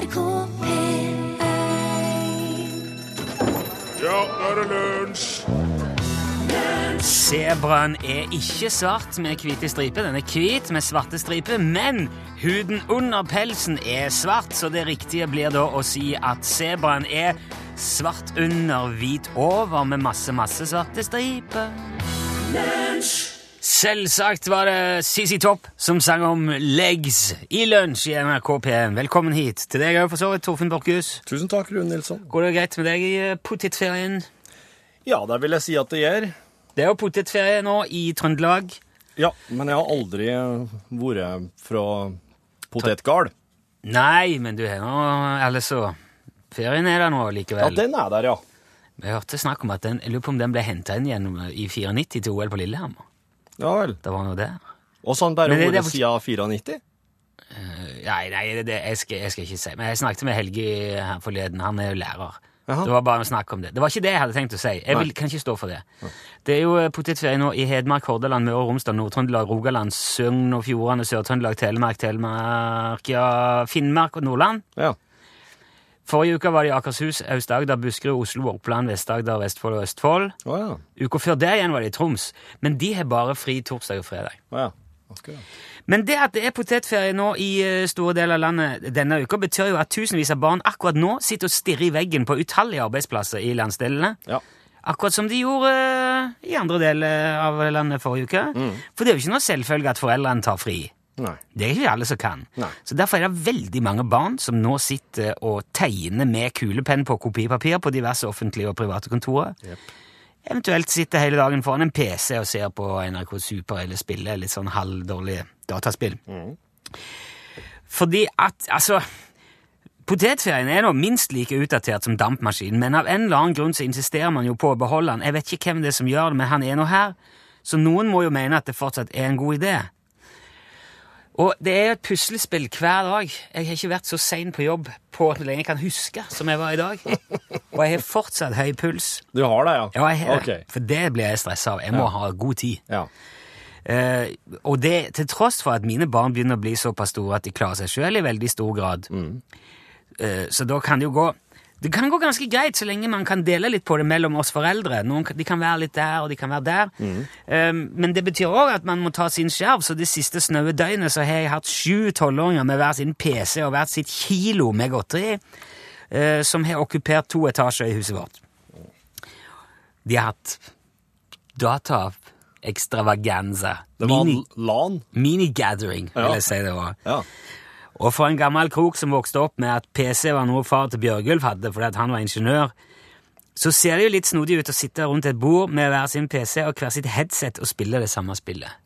NRK P1 Ja, nå er det lunsj! Sebraen er ikke svart med hvite striper. Den er hvit med svarte striper, men huden under pelsen er svart, så det riktige blir da å si at sebraen er svart under, hvit over, med masse, masse svarte striper. Selvsagt var det CC Topp som sang om legs i lunsj i NRK P1. Velkommen hit til deg òg, for så vidt, Torfinn Borchhus. Tusen takk, Rune Nilsson. Går det greit med deg i eh, potetferien? Ja, det vil jeg si at det gjør. Det er jo potetferie nå i Trøndelag. Ja, men jeg har aldri vært fra potetgard. Nei, men du har nå Eller så Ferien er der nå likevel. Ja, den er der, ja. Jeg hørte snakk om at den Jeg lurer på om den ble henta inn igjen i 94 til OL på Lillehammer. Ja vel. Det var noe der. Og bare Men det- det vært er siden 94? Nei, nei det, det, jeg, skal, jeg skal ikke si Men jeg snakket med Helge her forleden. Han er jo lærer. Aha. Det var bare snakk om det. Det var ikke det jeg hadde tenkt å si. Jeg vil, kan ikke stå for det. Det er jo eh, potetferie nå i Hedmark, Hordaland, Møre og Romsdal, Nord-Trøndelag, Rogaland, Sogn og Fjordane, Sør-Trøndelag, Telemark, Telemark, ja, Finnmark og Nordland. Ja. Forrige uke var det i Akershus, Aust-Agder, Buskerud, Oslo, Oppland, Vest-Agder, Vestfold og Østfold. Oh, ja. Uka før der igjen var det i Troms, men de har bare fri torsdag og fredag. Oh, ja. okay. Men det at det er potetferie nå i eh, store deler av landet denne uka, betyr jo at tusenvis av barn akkurat nå sitter og stirrer i veggen på utallige arbeidsplasser i landsdelene. Ja. Akkurat som de gjorde eh, i andre deler av landet forrige uke. For det er jo ikke noe selvfølge at foreldrene tar fri. Nei. Det er ikke alle som kan. Nei. Så Derfor er det veldig mange barn som nå sitter og tegner med kulepenn på kopipapir på diverse offentlige og private kontorer. Yep. Eventuelt sitter hele dagen foran en PC og ser på NRK Super eller spiller litt sånn halvdårlige dataspill. Fordi at, altså Potetferien er nå minst like utdatert som dampmaskinen, men av en eller annen grunn så insisterer man jo på å beholde den. Jeg vet ikke hvem det er som gjør det, men han er nå her, så noen må jo mene at det fortsatt er en god idé. Og det er et puslespill hver dag. Jeg har ikke vært så sein på jobb på så lenge jeg kan huske som jeg var i dag. Og jeg har fortsatt høy puls. Du har det, ja? Ja, jeg har det. For det blir jeg stressa av. Jeg må ha god tid. Ja. Eh, og det til tross for at mine barn begynner å bli såpass store at de klarer seg sjøl i veldig stor grad. Eh, så da kan det jo gå Det kan gå ganske greit så lenge man kan dele litt på det mellom oss foreldre. Noen, de kan være litt der, og de kan være der. Eh, men det betyr òg at man må ta sin skjerv, så det siste snaue døgnet så har jeg hatt sju tolvåringer med hver sin PC og hvert sitt kilo med godteri, uh, som har okkupert to etasjer i huset vårt. De har hatt dataekstravaganza. Det var Mini- LAN. Mini-gathering, vil Ja. jeg si det var. Ja. Og for en gammel krok som vokste opp med at PC var noe far til Bjørgulf hadde fordi han var ingeniør, så ser det jo litt snodig ut å sitte rundt et bord med hver sin PC og hver sitt headset og spille det samme spillet.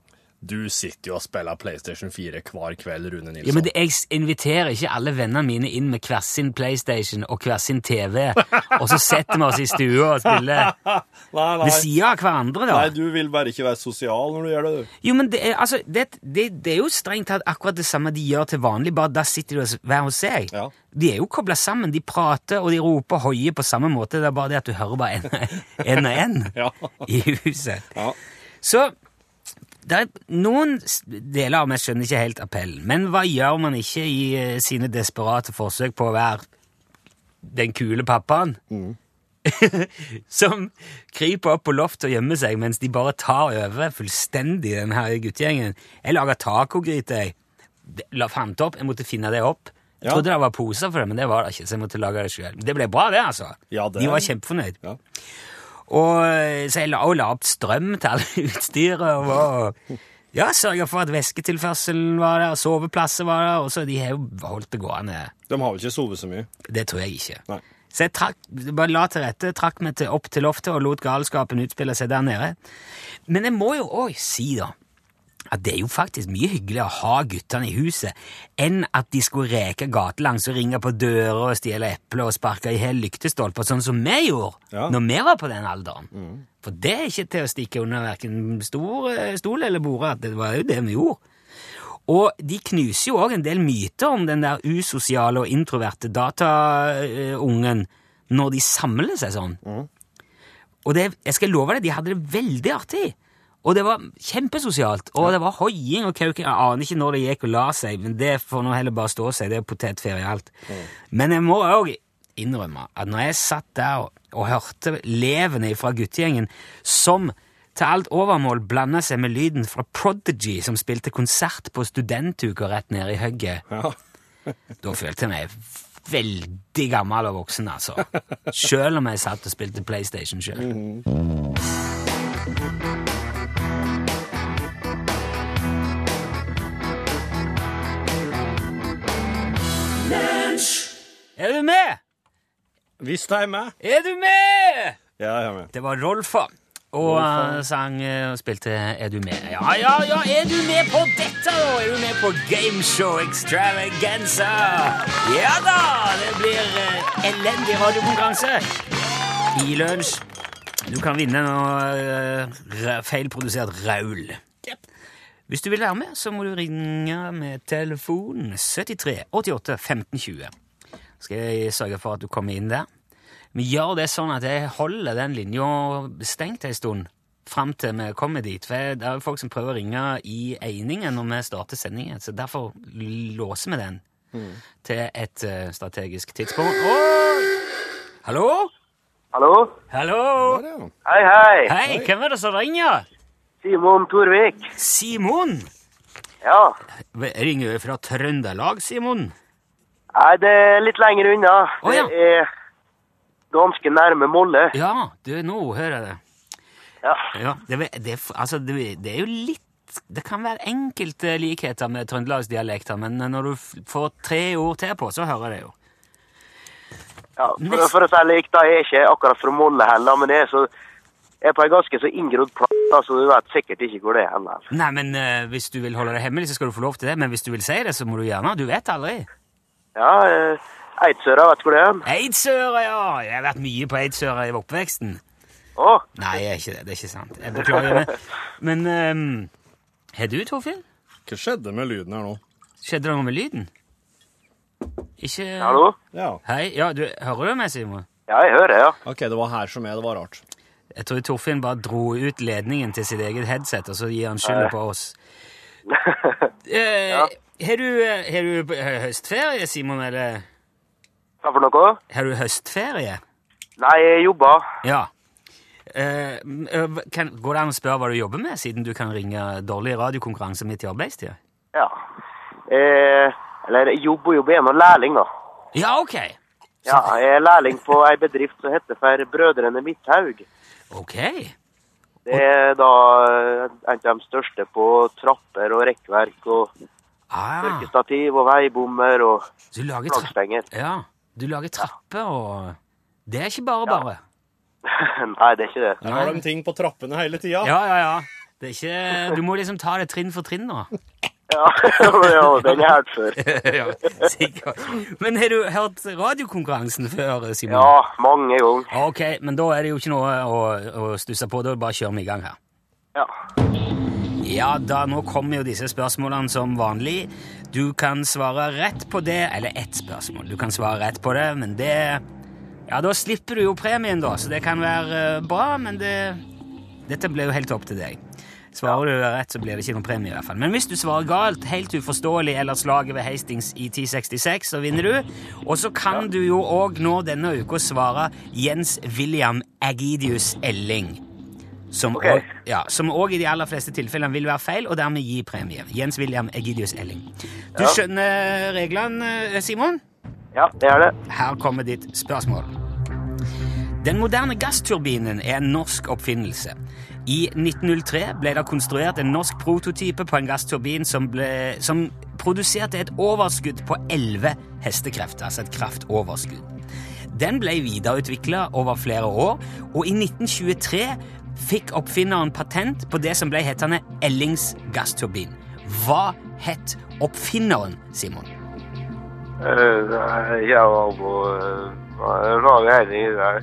Du sitter jo og spiller PlayStation 4 hver kveld, Rune Nilsson. Ja, men det, Jeg inviterer ikke alle vennene mine inn med hver sin PlayStation og hver sin TV, og så setter vi oss i stua og spiller nei, nei. ved sida av hverandre, da. Nei, du vil bare ikke være sosial når du gjør det, du. Jo, men det er, altså, det, det, det er jo strengt tatt akkurat det samme de gjør til vanlig, bare da sitter de hos- hver hos seg. Ja. De er jo kobla sammen. De prater og de roper og hoier på samme måte. Det er bare det at du hører bare en og en Ja. i huset. Ja. Så er noen deler av meg skjønner ikke helt appellen. Men hva gjør man ikke i eh, sine desperate forsøk på å være den kule pappaen? som kryper opp på loftet og gjemmer seg mens de bare tar over fullstendig den her guttegjengen. Jeg laga tacogryte, jeg. La fant opp, jeg måtte finne det opp. Jeg Ja. trodde det var poser for det, men det var det ikke, så jeg måtte lage det sjøl. Det ble bra, det, altså. Ja, det- De var kjempefornøyd. Ja. Og eh, så jeg la, og la opp strøm til alle utstyret. Og ja, sørga for at væsketilførselen var der, soveplasser var der. Og så de har jo holdt det gående. De har jo ikke sovet så mye? Det tror jeg ikke. Nei. Så jeg trakk, bare la til rette, trakk meg til, opp til loftet og lot galskapen utspille seg der nede. Men jeg må jo òg si, da, at det er jo faktisk mye hyggeligere å ha guttene i huset enn at de skulle reke gatelangs og ringe på dører og stjele epler og sparke i hel lyktestolper, sånn som vi gjorde Ja. når vi var på den alderen. For det er ikke til å stikke under verken stor, eh, stol eller bordet, at det var jo det vi gjorde. Og de knuser jo òg en del myter om den der usosiale og introverte dataungen når de samler seg sånn. Og det, jeg skal love deg, de hadde det veldig artig. Og det var kjempesosialt, og det var hoiing og kauking. Jeg aner ikke når det gikk og la seg, men det får nå heller bare stå seg. Det er potetferie alt. Men jeg må òg innrømme at når jeg satt der og, og hørte levende fra guttegjengen som til alt overmål blanda seg med lyden fra Prodigy, som spilte konsert på studentuka rett nede i hugget, Ja. da følte jeg meg veldig gammel og voksen, altså. Sjøl om jeg satt og spilte PlayStation sjøl. Er du med? Hvis jeg er med. Er du med? Ja, jeg er med. Det var Rolfa. Og uh, sang uh, og spilte Er du med? Ja, ja, ja, er du med på dette, da? Er du med på Gameshow Extravaganza? Ja da! Det blir uh, elendig radiokonkurranse i lunsj. Du kan vinne noe uh, feilprodusert raul. Hvis du vil være med, så må du ringe med telefon 73 88 15 20. Skal jeg sørge for at du kommer inn der. Vi gjør det sånn at jeg holder den linja stengt en stund fram til vi kommer dit. For det er jo folk som prøver å ringe i einingen når vi starter sendingen, så derfor låser vi den til et eh, strategisk tidspunkt. Oi! Hallo? Hallo? Hallo? Hei, hei. Hei, hvem er det som ringer? Simon Torvik. Simon? Ja. Ringer du fra Trøndelag, Simon? Nei, det er litt lenger unna. Å, ja. Det er ganske nærme Molle. Ja, du, nå hører jeg det. Ja. Ja, det, det, altså, det, det er jo litt Det kan være enkelte likheter med trøndelagsdialekter, men når du får tre ord til på, så hører jeg det jo. ja. For, for å si likt, da jeg er ikke akkurat fra Molle heller, men det er så jeg er på en ganske så inngrodd plass, så du vet sikkert ikke hvor det er heller. Nei, men uh, hvis du vil holde det hemmelig, så skal du få lov til det. Men hvis du vil si det, så må du gjerne. Du vet aldri. Ja, uh, Eidsøra, vet du hvor det er? Eidsøra, ja! Jeg har vært mye på Eidsøra i oppveksten. Å, Nei, jeg er ikke det. Det er ikke sant. Jeg beklager det. Men ehm, har du, Torfinn? Hva skjedde med lyden her nå? Skjedde det noe med lyden? Ikke hallo? Ja. Hei, ja, du, hører du meg, Simon? Ja, jeg hører, ja. Ok, det var her som er. Det var rart. Jeg tror Torfinn bare dro ut ledningen til sitt eget headset, og så gir han skylda på oss. Eh, Har du, eh, har du eh, høstferie, Simon, eller Hva for noe? har du høstferie? Nei, jeg jobber. Ja. Eh, eh, kan, går det an å spørre hva du jobber med, siden du kan ringe dårlig radiokonkurranse midt i arbeidstida? Ja. Eh, eller jeg jobber jobb er nå lærling, da. Ja, ok. Ja, jeg er lærling på ei bedrift som heter for Brødrene Midthaug. Ok. Det er da en av de største på trapper og rekkverk og Ah, tørkestativ og veibommer og flaggstenger. ja, du lager trapper og Det er ikke bare bare. Nei, det er ikke det. Der har de ting på trappene hele tida. Ja, ja, ja. Det er ikke, du må liksom ta det trinn for trinn nå. Ja, ja den jeg hørt før. ja, sikkert. Men har du hørt radiokonkurransen før, Simon? Ja, mange ganger. Ok, men da er det jo ikke noe å, å stusse på. Da bare kjører vi i gang her. Ja. Ja da, nå kommer jo disse spørsmålene som vanlig. Du kan svare rett på det, eller ett spørsmål. Du kan svare rett på det, men det Ja, da slipper du jo premien, da, så det kan være eh, bra, men det Dette blir jo helt opp til deg. Svarer du rett, så blir det ikke noen premie, i hvert fall. Men hvis du svarer galt, helt uforståelig eller slaget ved Hastings i 1066, så vinner du. Og så kan du jo òg nå denne uka svare Jens William Agidius Elling. Som òg også- ja, i de aller fleste tilfellene vil være feil, og dermed gi premie. Jens William Egidius Elling. Du Ja. skjønner reglene, Simon? ja, det er det. Her kommer ditt spørsmål. Den moderne gassturbinen er en norsk oppfinnelse. I 1903 ble det konstruert en norsk prototype på en gassturbin som, ble, som produserte et overskudd på 11 hestekrefter, altså et kraftoverskudd. Den ble videreutvikla over flere år, og i 1923 fikk oppfinneren patent på det som ble hetende Ellings gassturbin. Hva het oppfinneren, Simon? Uh, Rage Heining der.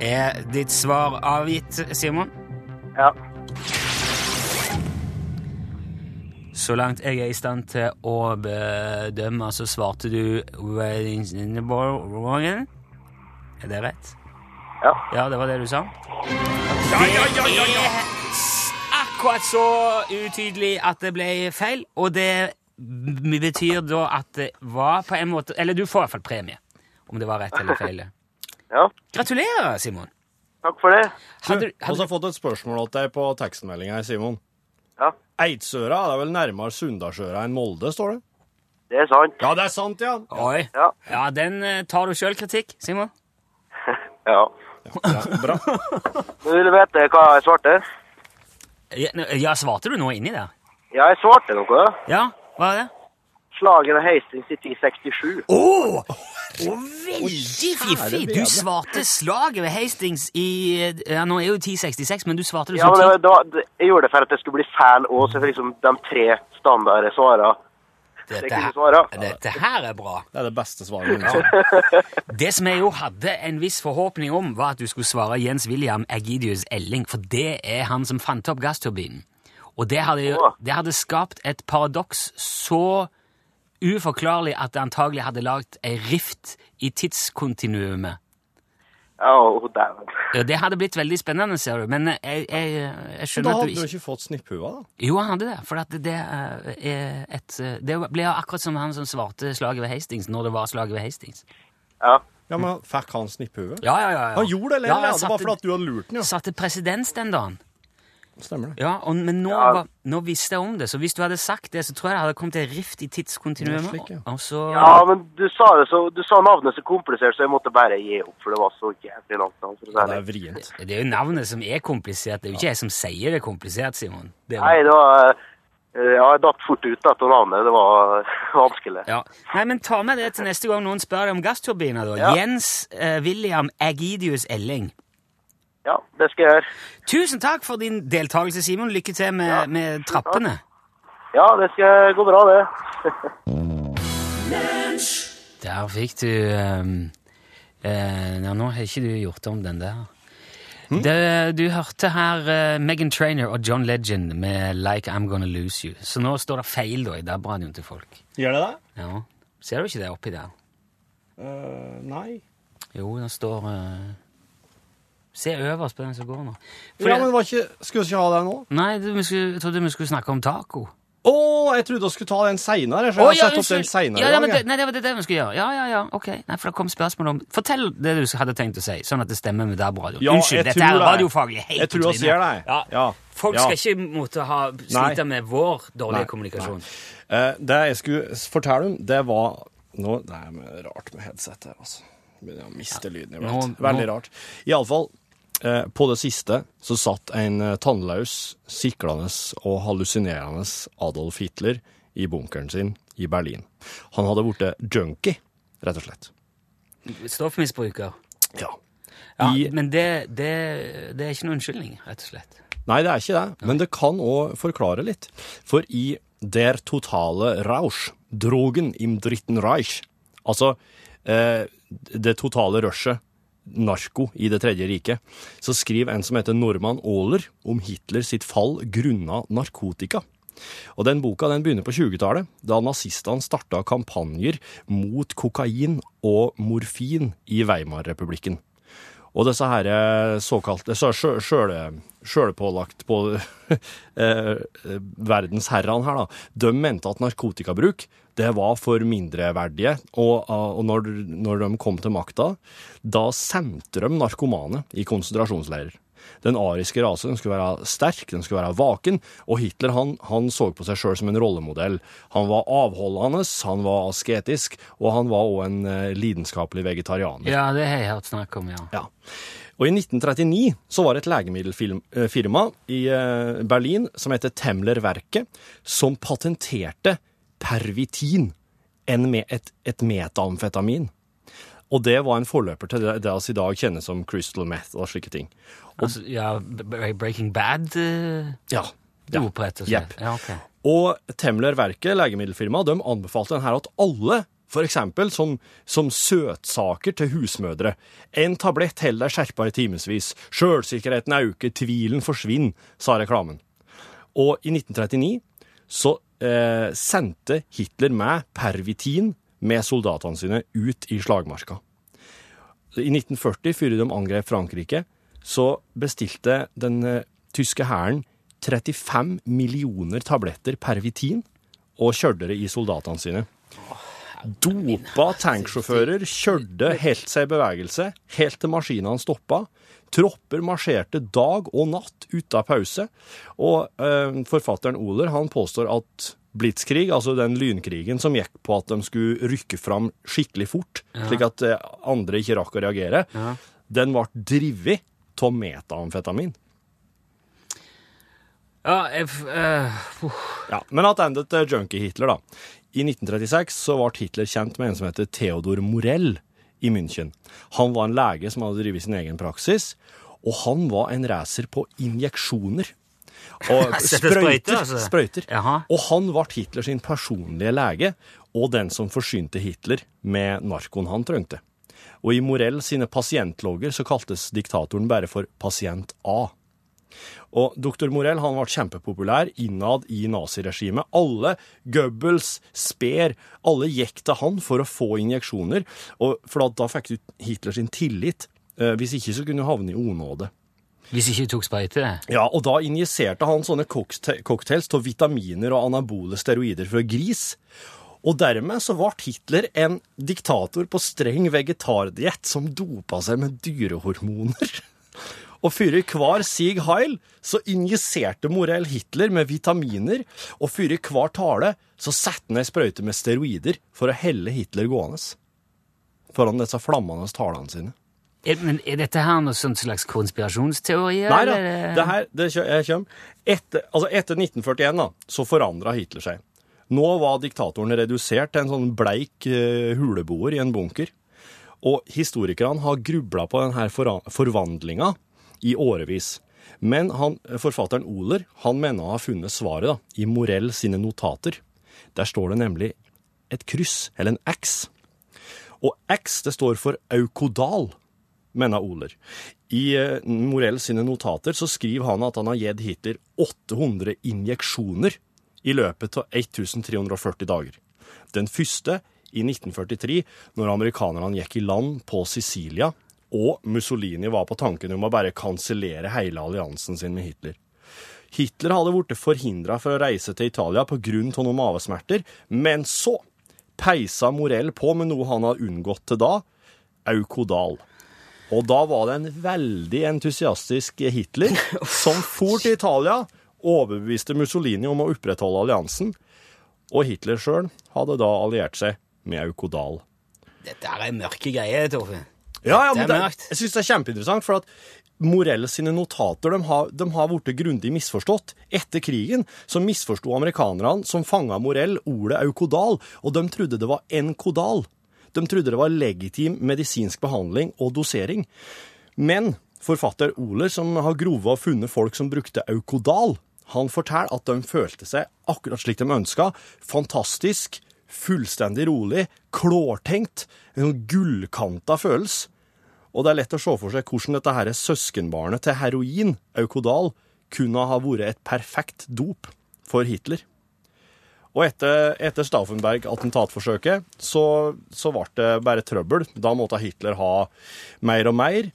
Er ditt svar avgitt, Simon? Ja. Så langt jeg er i stand til å bedømme, så svarte du Er det rett? Ja. Ja, det var det du sa? Det er akkurat så utydelig at det ble feil, og det betyr da at det var på en måte Eller du får i hvert fall premie, om det var rett eller feil. Ja, Gratulerer, Simon. Takk for det. Hadde, har fått et spørsmål til deg på tekstmeldinga Simon. Ja, Eidsøra er vel nærmere Sunndalsøra enn Molde, står det? det er sant. Ja, det er sant, ja. Oi. Ja, Ja, den eh, tar du sjøl kritikk, Simon? ja. ja bra. Du vil vite hva jeg svarte? Ja, svarte du noe inni der? Ja, jeg svarte noe. Ja, hva er det? Slaget ved Hastings i 1067. Å! veldig fiffig! Du svarte slaget ved Hastings i Ja, nå er jo 1066, men du svarte det Ja, men det, var- det, jeg gjorde det for at det skulle bli fæl òg, så jeg liksom de tre standarde svarene. Dette her, dette her er bra. Det er det beste svaret noensinne. Det som jeg jo hadde en viss forhåpning om, var at du skulle svare Jens William Egidius Elling, for det er han som fant opp gassturbinen. Og det hadde, det hadde skapt et paradoks så uforklarlig at det antagelig hadde lagd ei rift i tidskontinuumet. Oh, damn. Det hadde blitt veldig spennende, ser du, men jeg, jeg, jeg Da skjønner at hadde du du ikke ikke fått snipphua, da. Jo, han hadde det, for at det eh, er et eh, Det ble akkurat som han som svarte slaget ved Hastings når det var slaget ved Hastings. Ja. Ja, men Fikk han snipphue? Ja, ja, ja. ja. Han gjorde det, eller? Ja, satte, det var fordi du hadde lurt den, ja. Satte presedens den dagen. Stemmer det. Ja, og, men nå, Ja. var, nå visste jeg om det, så hvis du hadde sagt det, så tror jeg det hadde kommet en rift i tidskontinuumet. Ja, slik, ja. Så ja, men du sa det så, du sa navnet så komplisert, så jeg måtte bare gi opp, for det var så jævlig langt. Altså, det, Ja, det. det er vrient. Det er jo navnet som er komplisert. Det er jo ikke jeg som sier det er komplisert, Simon. Det var... Nei, det var eh, Ja, jeg datt fort ut av navnet. Det var vanskelig. ja. Nei, men ta med det til neste gang noen spør deg om gassturbiner, da. Ja. Jens eh, William Agidius Elling. Ja, det skal jeg gjøre. Tusen takk for din deltakelse, Simon. Lykke til med, Ja, med trappene. trappene. Ja, det skal gå bra, det. Der fikk du um, uh, ja, Nå har ikke du gjort om den der. Det, du hørte her uh, Megan Trainer og John Legend med Like I'm Gonna Lose You. Så nå står det feil da i DAB-radioen til folk. Gjør det det? Ja. Ser du ikke det oppi der? Uh, nei. Jo, det står eh, Se øverst på den som går nå. For Ja, men var ikke, Skulle vi ikke ha det nå? Nei, du, vi skulle, jeg trodde vi skulle snakke om taco. Å, jeg trodde vi skulle ta den seinere. Jeg Å, har ja, sett opp den senere. Ja, ja, men det, nei, det var det, det vi skulle gjøre. Ja, ja, ja, ok. Nei, for det kom spørsmål om Fortell det du hadde tenkt å si, sånn at det stemmer med DAB-radio. Ja, Unnskyld, dette er radiofaglig helt Jeg tror på vi sier deg. det. Ja. Ja. Folk Ja. skal ikke måtte ha slite med vår dårlige Nei, kommunikasjon. Eh, det jeg skulle fortelle om, det var nå, Det er rart med headset her, altså. Begynner å miste lyden iblant. vet. Veldig rart. Iallfall, på det siste så satt en eh, tannløs, siklende og hallusinerende Adolf Hitler i bunkeren sin i Berlin. Han hadde blitt junkie, rett og slett. Stoffmisbruker. Ja. Ja, I, men det, det, det er ikke noen unnskyldning, rett og slett. Nei, det er ikke det, men det kan òg forklare litt. For i Der totale Rausch, drogen im dritten Reich, altså eh, det totale rushet, narko i Det tredje riket, så skriver en som heter Norman Aaler om Hitler sitt fall grunna narkotika. Og den boka den begynner på 20-tallet, da nazistene starta kampanjer mot kokain og morfin i Weimar-republikken. Og disse her eh, såkalte så sjølpålagt på eh, verdensherrene her, da, de mente at narkotikabruk det var for mindreverdige, og, og når, når de kom til makta, da sendte de narkomane i konsentrasjonsleirer. Den ariske rasen skulle være sterk, den skulle være vaken, og Hitler han, han så på seg sjøl som en rollemodell. Han var avholdende, han var asketisk, og han var òg en eh, lidenskapelig vegetarianer. Ja, det har jeg hørt snakk om, ja. Ja. Og i 1939 så var det et legemiddelfirma i eh, Berlin som heter Temler-verket, som patenterte pervitin, enn med et, et metamfetamin. Og det var en forløper til det, vi i dag kjenner som crystal meth og slike ting. Altså, ja Breaking Bad? Uh, Ja. ja. rett og slett. Jepp. Ja, okay. Og Temler-verket, legemiddelfirmaet, de anbefalte den her at alle, eksempel som, som søtsaker til husmødre, en tablett holder deg skjerpa i timevis, sjølsikkerheten øker, tvilen forsvinner, sa reklamen. Og i 1939 så eh, sendte Hitler med pervitin med soldatene sine ut i slagmarka. I 1940, før de angrep Frankrike, så bestilte den eh, tyske hæren 35 millioner tabletter pervitin og kjørte det i soldatene sine. Dopa tanksjåfører kjørte helt seg i bevegelse, helt til maskinene stoppa. Tropper marsjerte dag og natt uten pause. Og eh, forfatteren Oler han påstår at Blitzkrig, altså den lynkrigen som gikk på at de skulle rykke fram skikkelig fort, slik at eh, andre ikke rakk å reagere, den ble drevet av metamfetamin. Ja, jeg, uh, uff. Ja, men tilbake til junkie-Hitler, da. I 1936 så ble Hitler kjent med en som heter Theodor Morell i München. Han var en lege som hadde drevet sin egen praksis, og han var en racer på injeksjoner. Og sprøyter, altså? sprøyter. Og han ble Hitler sin personlige lege, og den som forsynte Hitler med narkoen han trengte. Og i Morell sine pasientlogger så kaltes diktatoren bare for Pasient A. Og doktor Morell han ble kjempepopulær innad i naziregimet. Alle, Goebbels, Speer, alle gikk til han for å få injeksjoner, og for da, da fikk du Hitler sin tillit. Eh, Hvis ikke så kunne du havne i onåde. Hvis ikke du tok sprøyte? Ja, og da injiserte han sånne cockta- cocktails av vitaminer og anabole steroider fra gris. Og dermed så ble Hitler en diktator på streng vegetardiett som dopa seg med dyrehormoner. Og fyrer hver sig heil så injiserte Morell Hitler med vitaminer, og fyrer hver tale så satte han ei sprøyte med steroider for å helle Hitler gående. Foran disse flammende talene sine. Er, men er dette her noe sånn slags konspirasjonsteori? Nei da, det her det kommer. Etter, altså etter 1941 da, så forandra Hitler seg. Nå var diktatoren redusert til en sånn bleik uh, huleboer i en bunker. Og historikerne har grubla på denne forvandlinga i årevis. Men han, forfatteren Oler han mener å ha funnet svaret da, i Morell sine notater. Der står det nemlig et kryss, eller en X. Og X det står for aukodal, mener Oler. I eh, Morell sine notater så skriver han at han har gitt Hitler 800 injeksjoner i løpet av 1340 dager. Den første i 1943, når amerikanerne gikk i land på Sicilia, og Mussolini var på tanken om å bare kansellere hele alliansen sin med Hitler. Hitler hadde blitt forhindra for å reise til Italia pga. noen mavesmerter, men så peisa Morell på med noe han hadde unngått til da, Aukodal. Og da var det en veldig entusiastisk Hitler som for til Italia, overbeviste Mussolini om å opprettholde alliansen, og Hitler sjøl hadde da alliert seg med Aukodal. Dette er er mørke greier, Torfinn. Ja, ja, men det, jeg syns det er kjempeinteressant, for at Morell sine notater de har, de har blitt grundig misforstått. Etter krigen så misforsto amerikanerne som fanga Morell ordet aukodal, og de trodde det var enkodal. De trodde det var legitim medisinsk behandling og dosering. Men forfatter Oler, som har grova og funnet folk som brukte aukodal, han forteller at de følte seg akkurat slik de ønska. Fantastisk, fullstendig rolig, klårtenkt, en sånn gullkanta følelse. Og det er lett å se for seg hvordan dette her søskenbarnet til heroin, Aukodal, kunne ha vært et perfekt dop for Hitler. Og etter, etter Stauffenberg-attentatforsøket så, så ble det bare trøbbel. Da måtte Hitler ha mer og mer.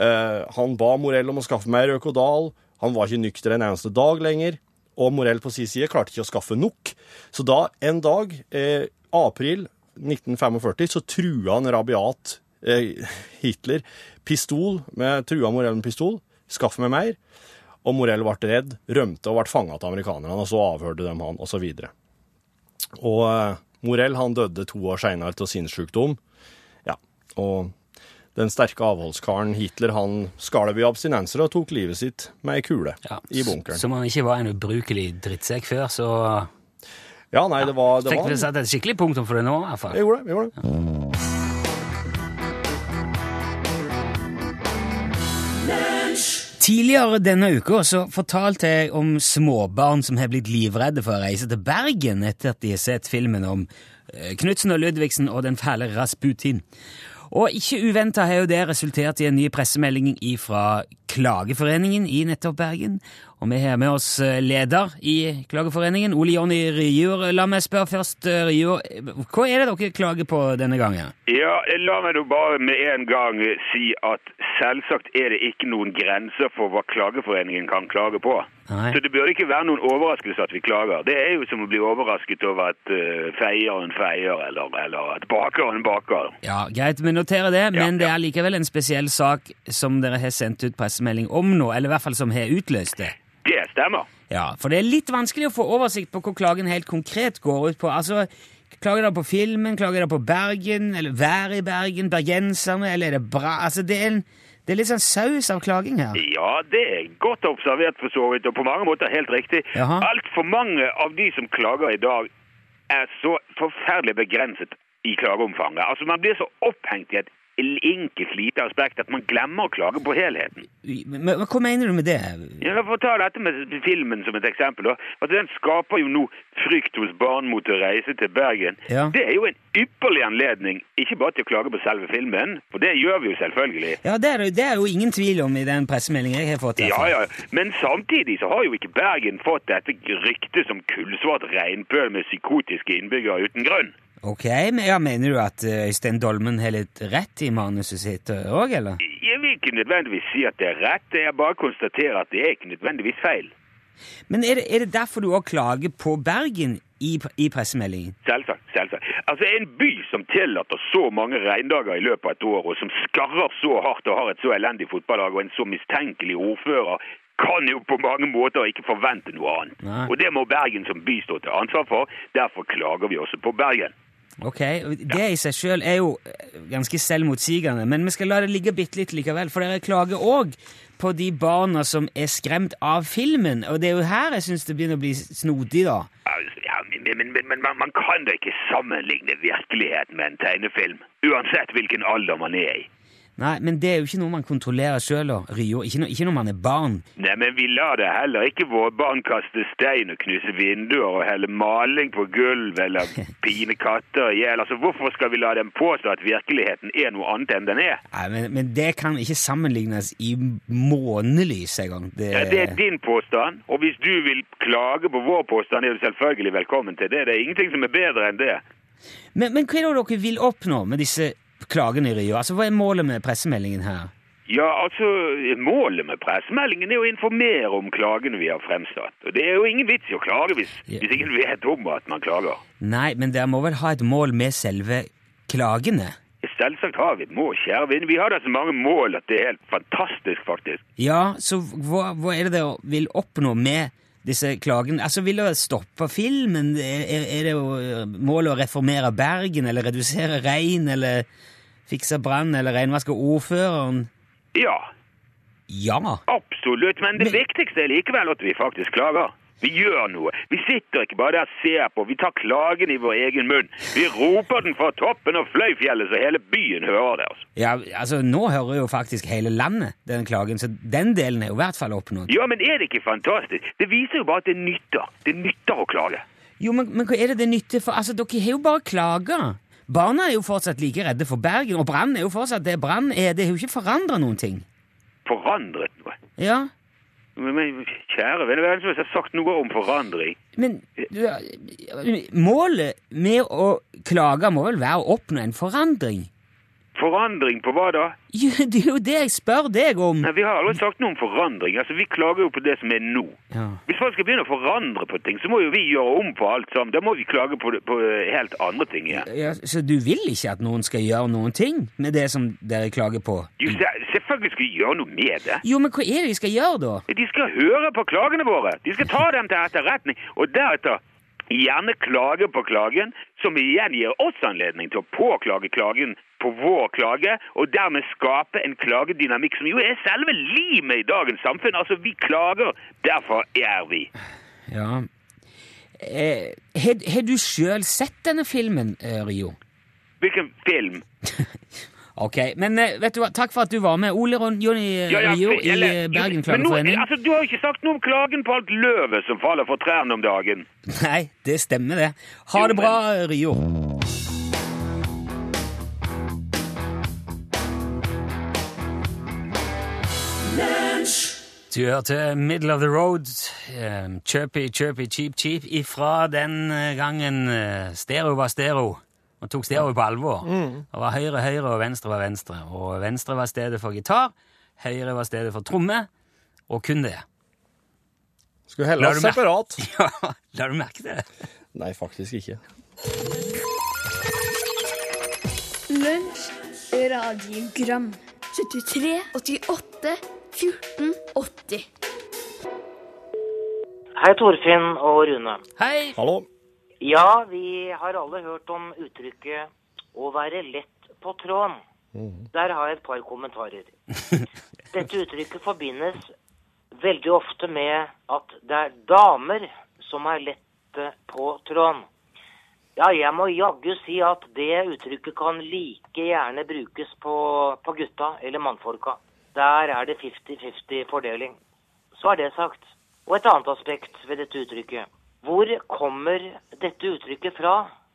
Eh, han ba Morell om å skaffe mer Aukodal. Han var ikke nykter en eneste dag lenger. Og Morell på sin side klarte ikke å skaffe nok. Så da, en dag, eh, april 1945, så trua han rabiat Hitler pistol, med trua Morell med pistol. Skaff meg mer. Og Morell ble redd, rømte og ble fanga av amerikanerne, og så avhørte de han, og så videre. Og eh, Morell han døde to år seinere av sinnssykdom. Ja, og den sterke avholdskaren Hitler han skalv i abstinenser og tok livet sitt med ei kule Ja, i bunkeren. Som han ikke var en ubrukelig drittsekk før, så Ja, nei, det var, det fikk vi satt et skikkelig punktum for det nå, i hvert fall. Jeg gjorde det. jeg gjorde det. Tidligere denne uka så fortalte jeg om småbarn som har blitt livredde for å reise til Bergen etter at de har sett filmen om eh, Knutsen og Ludvigsen og den fæle Rasputin. Og ikke uventa har jo det resultert i en ny pressemelding fra Klageforeningen i nettopp Bergen, Og vi har med oss eh, leder i Klageforeningen, Ole Jonny Ryur. La meg spørre først, eh, hva er det dere klager på denne gangen? Ja, la meg nå bare med en gang si at selvsagt er det ikke noen grenser for hva Klageforeningen kan klage på. Nei. Så det burde ikke være noen overraskelse at vi klager. Det er jo som å bli overrasket over at uh, feier en feier, eller, eller at baker en baker. Ja, Greit, vi noterer det, men Ja, det er likevel en spesiell sak som dere har sendt ut pressemelding om nå, eller i hvert fall som har utløst det. Det stemmer. Ja, For det er litt vanskelig å få oversikt på hva klagen helt konkret går ut på. Altså, Klager dere på filmen, klager dere på Bergen, eller været i Bergen, bergenserne, eller er det bra Altså, det er, en, det er litt sånn saus av klaging her. Ja, det er godt observert for så vidt, og på mange måter helt riktig. Altfor mange av de som klager i dag, er så forferdelig begrenset i klageomfanget. Altså, man blir så opphengt i et enkelt lite aspekt at man glemmer å klage på helheten. Men, men hva mener du med det? Ja, For å ta dette med filmen som et eksempel. Altså, Den skaper jo nå frykt hos barn mot å reise til Bergen. Ja. Det er jo en ypperlig anledning, ikke bare til å klage på selve filmen, for det gjør vi jo selvfølgelig. Ja, det er, det- det er jo ingen tvil om i den pressemeldingen jeg har fått. Ja, ja, Men samtidig så har jo ikke Bergen fått dette ryktet som kullsvart regnpøl med psykotiske innbyggere uten grunn. Ok, men ja, Mener du at eh, Øystein Dolmen har litt rett i manuset sitt òg, eller? Jeg vil ikke nødvendigvis si at det er rett, jeg bare konstaterer at det er ikke nødvendigvis feil. Men er det, er det derfor du òg klager på Bergen i, i pressemeldingen? Selvsagt. selvsagt. Altså En by som tillater så mange regndager i løpet av et år, og som skarrer så hardt og har et så elendig fotballag og en så mistenkelig ordfører, kan jo på mange måter ikke forvente noe annet. Nei. Og det må Bergen som by stå til ansvar for. Derfor klager vi også på Bergen. Ok, Det i seg sjøl er jo eh, ganske selvmotsigende, men vi skal la det ligge bitte litt likevel. For dere klager òg på de barna som er skremt av filmen, og det er jo her jeg syns det begynner å bli snodig, da. Altså, ja, men, men, men, men man, man kan da ikke sammenligne virkeligheten med en tegnefilm. Uansett hvilken alder man er i. Nei, men det er jo ikke noe man kontrollerer sjøl, Rio. Ikke, no, ikke når man er barn. Nei, men vi lar det heller ikke våre barn kaste stein og knuse vinduer og helle maling på gulv eller pine katter i hjel. Altså, hvorfor skal vi la dem påstå at virkeligheten er noe annet enn den er? Nei, men, men det kan ikke sammenlignes i månelys engang. Det, Ja, det er din påstand, og hvis du vil klage på vår påstand, er du selvfølgelig velkommen til det. Det er ingenting som er bedre enn det. men, men hva er det dere vil oppnå med disse klagene i Rio? Altså, Hva er målet med pressemeldingen her? Ja, altså, Målet med pressemeldingen er å informere om klagene vi har fremsatt. Og Det er jo ingen vits i å klage hvis, Ja. hvis ingen vet om at man klager. Nei, men dere må vel ha et mål med selve klagene? Selvsagt har vi et mål, kjære venn. Vi har da så mange mål at det er helt fantastisk, faktisk. Ja, så hva, hva er det dere vil oppnå med disse klagene? Altså, Vil dere stoppe filmen? Er, er- det jo målet å reformere Bergen, eller redusere regn, eller fikse brann, eller renvaske ordføreren? Ja, Ja. absolutt. Men det Men- viktigste er likevel at vi faktisk klager. Vi gjør noe. Vi sitter ikke bare der og ser på. Vi tar klagen i vår egen munn. Vi roper den fra toppen av Fløyfjellet så hele byen hører det. altså. ja, altså Nå hører jo faktisk hele landet den klagen, så den delen er jo i hvert fall oppnådd. Ja, men er det ikke fantastisk? Det viser jo bare at det nytter. Det nytter å klage. Jo, men, men hva er det det nytter for? Altså, Dere har jo bare klaga. Barna er jo fortsatt like redde for Bergen, og Brann er jo fortsatt det Brann er. Det har jo ikke forandra noen ting. Forandret noe. Ja, Men, kjære venn, hvem som har sagt noe om forandring? men Målet med å klage må vel være å oppnå en forandring? Forandring på hva da? Jo, det er jo det jeg spør deg om. Nei, Vi har aldri sagt noe om forandring. Altså, Vi klager jo på det som er nå. Ja. Hvis folk skal begynne å forandre på ting, så må jo vi gjøre om på alt sammen. Da må vi klage på, på helt andre ting igjen. Ja, så du vil ikke at noen skal gjøre noen ting med det som dere klager på? Jo, se- selvfølgelig skal vi gjøre noe med det. Jo, men hva er det de skal gjøre, da? De skal høre på klagene våre. De skal ta dem til etterretning, og deretter gjerne klage på klagen, som igjen gir oss anledning til å påklage klagen på vår klage, og dermed skape en klagedynamikk som jo er selve limet i dagens samfunn. Altså, vi klager, derfor er vi. Ja eh, Har du sjøl sett denne filmen, eh, Rio? Hvilken film? Ok, men eh, vet du hva, takk for at du var med. Ole Ron Jonny ja, Rio i eh, Bergen Men Klageforening. Altså, du har jo ikke sagt noe om klagen på alt løvet som faller for trærne om dagen. Nei, det stemmer det. Ha Jo, det bra, Rio. Du hørte Middle of the Road, eh, Chirpy, Chirpy, Cheap, Cheap, ifra den eh, gangen eh, stereo var stereo, og tok stereo på alvor. Det var høyre høyre, og venstre var venstre. Og venstre var stedet for gitar, høyre var stedet for tromme, og kun det. Skulle heller ha separat. Ja, la du merke til det? Nei, faktisk ikke. Lunsj, radiogram 73, 88, 14, 80 Hei, Torfinn og Rune. Hei! Hallo? Ja, vi har alle hørt om uttrykket 'å være lett på tråden'. Der har jeg et par kommentarer. Dette uttrykket forbindes veldig ofte med at det er damer som er lette på tråden. Ja, jeg må jaggu si at det uttrykket kan like gjerne brukes på, på gutta eller mannfolka. Der er det 50-50 fordeling. Så er det sagt. Og et annet aspekt ved dette uttrykket. Hvor kommer dette uttrykket fra?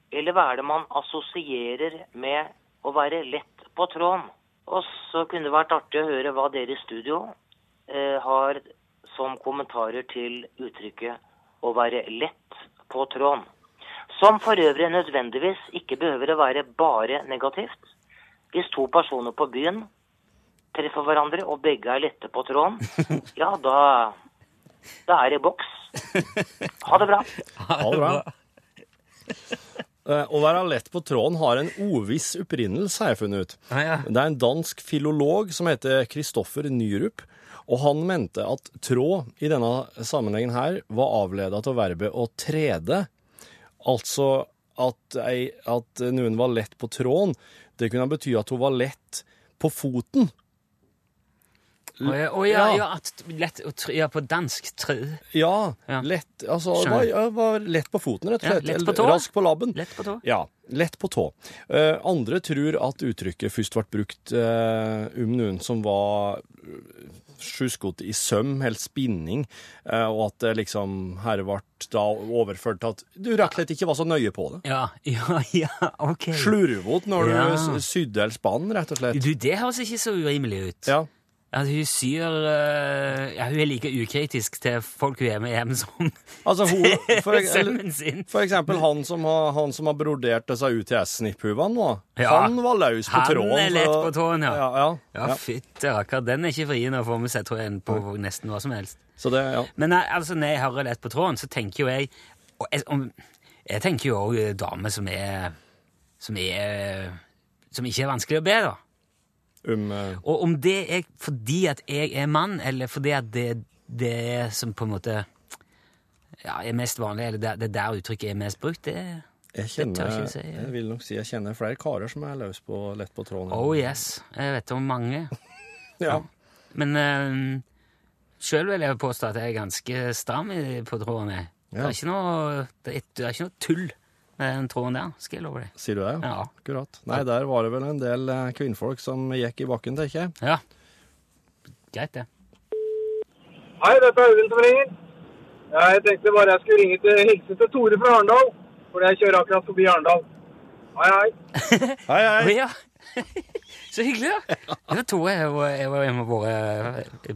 Eller hva er det man assosierer med å være lett på tråden? Og så kunne det vært artig å høre hva dere i studio eh, har som kommentarer til uttrykket å være lett på tråden. Som for øvrig nødvendigvis ikke behøver å være bare negativt. Hvis to personer på byen treffer hverandre, og begge er lette på tråden, ja, da, da er det boks. Ha det bra. Ha det bra. Eh, Å være lett på tråden har en oviss opprinnelse, har jeg funnet ut. Ah, ja. Det er en dansk filolog som heter Kristoffer Nyrup, og han mente at tråd i denne sammenhengen her var avledet av verbet å trede. Altså at, ei, at noen var lett på tråden, det kunne bety at hun var lett på foten. Å ja, å ja, Ja. at lett å tr ja, på dansk trø. Ja, Ja. lett Altså, det var, ja, var lett på foten, rett og Ja, slett. lett på tå. Rask på labben. Lett på tå. Ja, lett på tå. Eh, andre tror at uttrykket først ble brukt eh, om noen som var sjuskete i søm, helt spinning, eh, og at det liksom her ble da overført til at du rett og slett ikke var så nøye på det. Ja, ja, ja, ok. Slurvete når Ja. du s- sydde eller spann, rett og slett. Du, det høres ikke så urimelig ut. Ja. At hun syr uh, Ja, hun er like ukritisk til folk hun er med hjem som Altså, hun, for, sønnen sin. for eksempel han som har, han som har brodert disse UTS-snipphuvene nå, Ja. han var løs på Han tråden. er lett på tråden, ja. Ja, ja, Ja, fytte rakker. Den er ikke fri å få med seg, tror jeg, på nesten hva som helst. Så det, ja. Men altså, når jeg hører lett på tråden, så tenker jo jeg og jeg, om, jeg tenker jo òg damer som er Som er Som ikke er vanskelig å be, da. Um, eh, Og om det er fordi at jeg er mann, eller fordi at det, det som på en måte ja, er mest vanlig, eller det, det er der uttrykket er mest brukt, det jeg kjenner, jeg si, ja. jeg vil nok si jeg kjenner flere karer som er løs på lett på tråden. Oh yes, jeg vet om mange. Ja. Men um, sjøl vil jeg påstå at jeg er ganske stram på tråden. Ja. Det, er noe, det, er, det er ikke noe tull den tråden der, skal jeg love deg. Sier du det? Ja. Akkurat. Nei, der var det vel en del eh, kvinnfolk som gikk i bakken, tenker jeg. Ja. Greit, det. Hei, dette er Audun som ringer. Jeg tenkte bare jeg skulle ringe til hilse til Tore fra Arendal. For jeg kjører akkurat forbi Arendal. Hei, hei. Hei, hei! ja! Så hyggelig, da. Det var Tore. Jeg var, jeg var en av våre eh,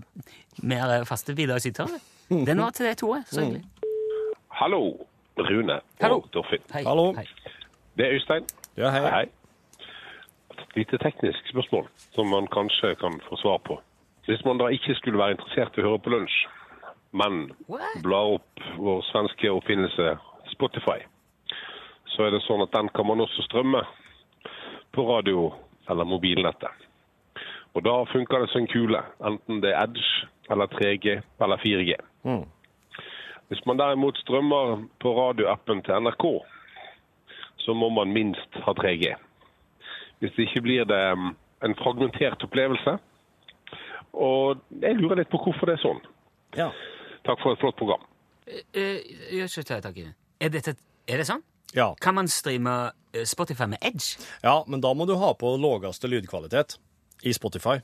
mer faste bidragsytere. Den var til deg, Tore. Så hyggelig. Hallo, Rune Hallo. og Torfinn. Hei. Hallo. Hei. Det er Øystein. Ja, hei. Hei. Et lite teknisk spørsmål som man kanskje kan få svar på. Hvis man da ikke skulle være interessert i å høre på lunsj, men blar opp vår svenske oppfinnelse Spotify, så er det sånn at den kan man også strømme på radio eller mobilnettet. Og da funker det som en kule, enten det er Edge eller 3G eller 4G. Mm. Hvis man derimot strømmer på radioappen til NRK, så må man minst ha 3G. Hvis ikke blir det um, en fragmentert opplevelse. Og jeg lurer litt på hvorfor det er sånn. Ja. Takk for et flott program. Eh, det. Er, dette, er det sånn? Ja. Kan man streame eh, Spotify med Edge? ja, men da må du ha på laveste lydkvalitet i Spotify.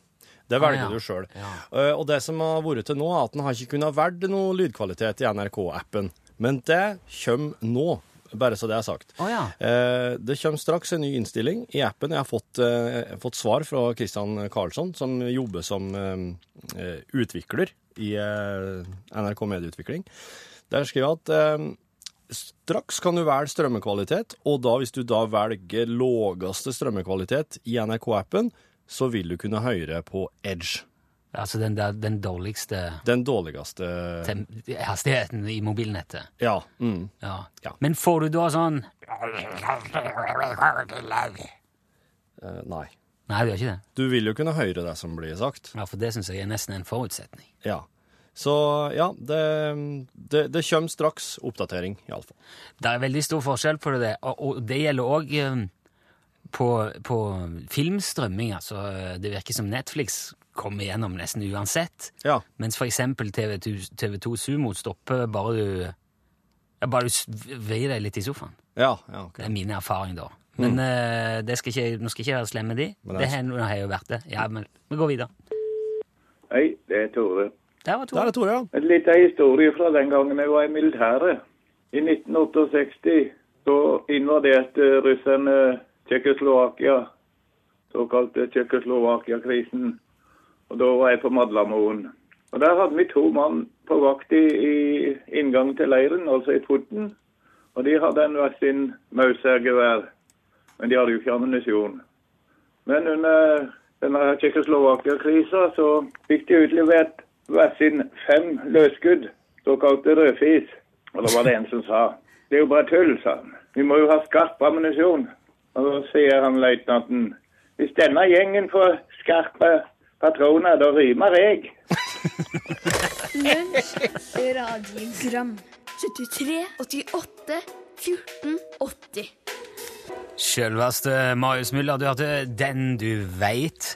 Det velger Ah, ja. du sjøl. Ja. Og det som har vært til nå, er at den har ikke kunnet velge noe lydkvalitet i NRK-appen. Men det kommer nå. Bare så det er sagt. Oh, ja. Eh, det kommer straks en ny innstilling i appen. Jeg har fått, eh, fått svar fra Christian Karlsson, som jobber som eh, eh, utvikler i eh, NRK Medieutvikling. Der skriver jeg at eh, straks kan du velge strømmekvalitet, og da hvis du da velger lågeste strømmekvalitet i NRK-appen, så vil du kunne høre på Edge. Altså den, der, den dårligste Den dårligste hastigheten i mobilnettet. Ja. Mm. Ja. Ja. Men får du da sånn uh, nei. Nei, du gjør ikke det. Du vil jo kunne høre det som blir sagt. Ja, For det syns jeg er nesten en forutsetning. Ja. Så ja, det, det, det kommer straks oppdatering, iallfall. Det er veldig stor forskjell på det, og, og det gjelder òg på, på filmstrømming. Altså, det virker som Netflix kommer gjennom nesten uansett. Ja. Mens for eksempel TV2, TV2 Sumo stopper bare du ja, Bare du veier deg litt i sofaen. Ja, ja, okay. Det er min erfaring, da. Men eh, det skal ikke, nå skal ikke jeg være slem med de. Men det Det har nå har jeg jo vært det. Ja, men vi går videre. Hei, det er Tore. Der var Tore. Der er Tore, ja. En liten historie fra den gangen jeg var i militæret. I 1968 så invaderte russerne Tsjekkoslovakia, såkalte Tsjekkoslovakia-krisen. Og da var jeg på Madlamoen. Og der hadde vi to mann på vakt i, i inngang til leiren, altså i porten. Og de hadde en hver sin Mauser-gevær, men de hadde jo ikke ammunisjon. Men under denne Tsjekkoslovakia-krisa så fikk de utlevert hver sin fem løsskudd, såkalte rødfis. Og da var det en som sa det er jo bare tull, sa han. Vi må jo ha skarp ammunisjon. Og da sier han løytnanten hvis denne gjengen får skarpe patroner, da rymer jeg. Lunsj, radiogram 73, 88, 14, 80 Sjølveste Marius Müller, du hørte Den du veit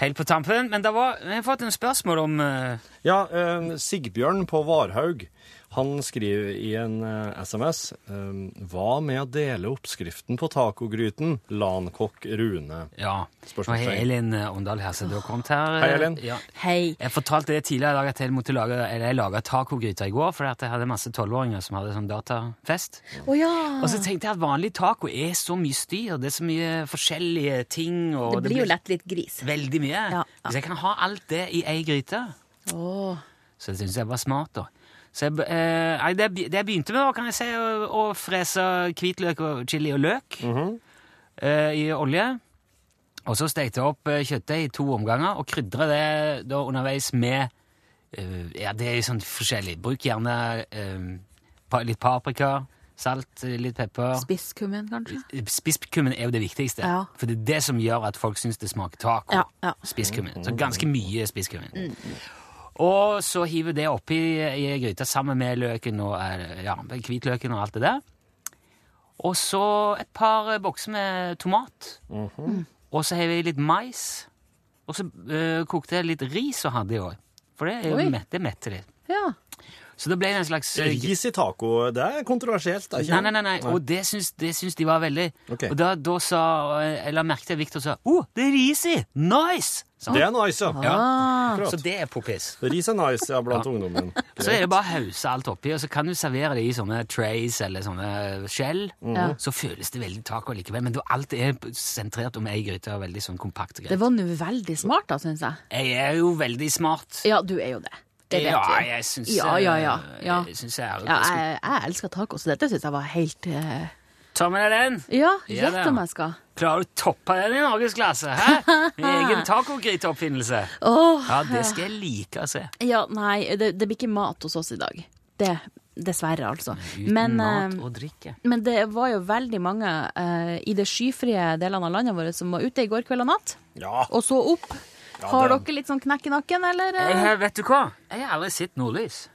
helt på tampen. Men det var, jeg har fått en spørsmål om eh, Ja, eh, Sigbjørn på Varhaug, han skriver i en eh, SMS eh, Hva med å dele oppskriften på tacogryten? Lankokk Rune. Ja. Og Spørsmålstegn. hei, Elin eh, Åndal her, så du har kommet her. Hei, Elin. Ja. Hei. Jeg fortalte det tidligere i dag at jeg måtte lage, eller jeg laga tacogryter i går fordi at jeg hadde masse tolvåringer som hadde sånn datafest. Å ja. Og så tenkte jeg at vanlig taco er så mye styr, det er så mye forskjellige ting. Og Det blir jo lett litt gris. Veldig mye. Ja, ja. Hvis jeg kan ha alt det i ei gryte, Åh. så det syns jeg var smart, da. Så jeg, eh, det, jeg det jeg begynte med, kan jeg si, å, å frese hvitløk og chili og løk eh, i olje. Og så stekte jeg opp eh, kjøttet i to omganger og krydra det da underveis med eh, Ja, det er jo sånn forskjellig. Bruk gjerne eh, litt paprika, salt, eh, litt pepper. Spisskummen, kanskje? Spisskummen er jo det viktigste. Ja. For det er det som gjør at folk syns det smaker taco. Ja, ja. Spisskummen. Så ganske mye spisskummen. Og så hiver det oppi i gryta sammen med løken og eh, ja, hvitløken og alt det der. Og så et par bokser med tomat. Og så har jeg litt mais. Og så eh, kokte jeg litt ris og hadde i år. For det, er det metter litt. Ja. Så det ble en slags eh, Ris i taco, det er kontroversielt. Det er ikke Nei, nei, nei, nei. Og det syns, det syns de var veldig Okay. Og da, da sa Jeg la merke til Victor sa 'Å, oh, det er ris i! Nice!' Sånn. Det er nice, ja. Ja. Ah. Akkurat. Så det er poppis. Ris er nice, ja, blant ungdommen. Så er det bare å hause alt oppi, og så kan du servere det i sånne trays eller sånne skjell. Ja. Så føles det veldig taco likevel, men alt er sentrert om ei gryte og veldig sånn kompakt Greit. Det var nå veldig smart, da, syns jeg. Jeg er jo veldig smart. Ja, du er jo det. Det vet ja, vi. jeg syns Ja, ja, ja. ja. Jeg syns jeg er Ja, jeg, jeg elsker taco, så dette syns jeg var helt uh... Ta med deg den. Ja, gjett om jeg skal. Klarer du å toppe den i norgesklasse? Hæ? Med egen tacogryteoppfinnelse. Oh, Ja, det skal jeg like å se. ja, nei, det, det blir ikke mat hos oss i dag. Det, dessverre, altså. Uten Men, mat eh, og drikke. men det var jo veldig mange uh, i de skyfrie delene av landet vårt som var ute i går kveld og natt, Ja, og så opp. Har det- dere litt sånn knekk i nakken, eller? Jeg Jeg, vet du hva? Jeg har aldri sett nordlys.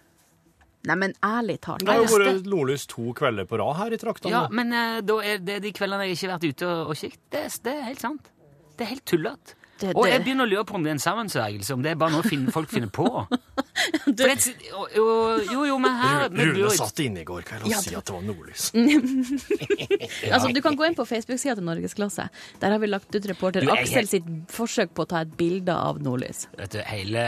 Nei, men ærlig talt. det har jo vært nordlys to kvelder på rad her i traktene. Ja, men eh, da er det de kveldene jeg ikke har vært ute og, og kikket. Det, er- det er helt sant. Det er helt tullete. Det- Og jeg begynner å lure på om det er en sammensvergelse, om det er bare noe fin- folk finner på. For det, jo, jo, jo, men her Rune satt inne i går kveld og Ja, si at det var nordlys. Altså, du kan gå inn på Facebook-sida til Norgesklasse. Der har vi lagt ut reporter Du, jeg- Aksel sitt forsøk på å ta et bilde av nordlys. Vet du, hele,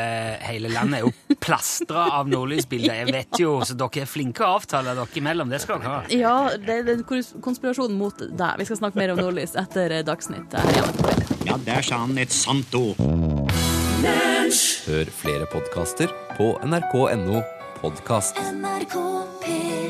hele landet er jo plastra av nordlysbilder. Jeg vet jo, så dere er flinke å avtale dere imellom. Det skal dere ha. Ja, det er konspirasjonen mot deg. Vi skal snakke mer om nordlys etter eh, Dagsnytt. Her er P3. Ja, der sa han et sant ord. Hør flere podkaster på nrk.no podkast. NRK P3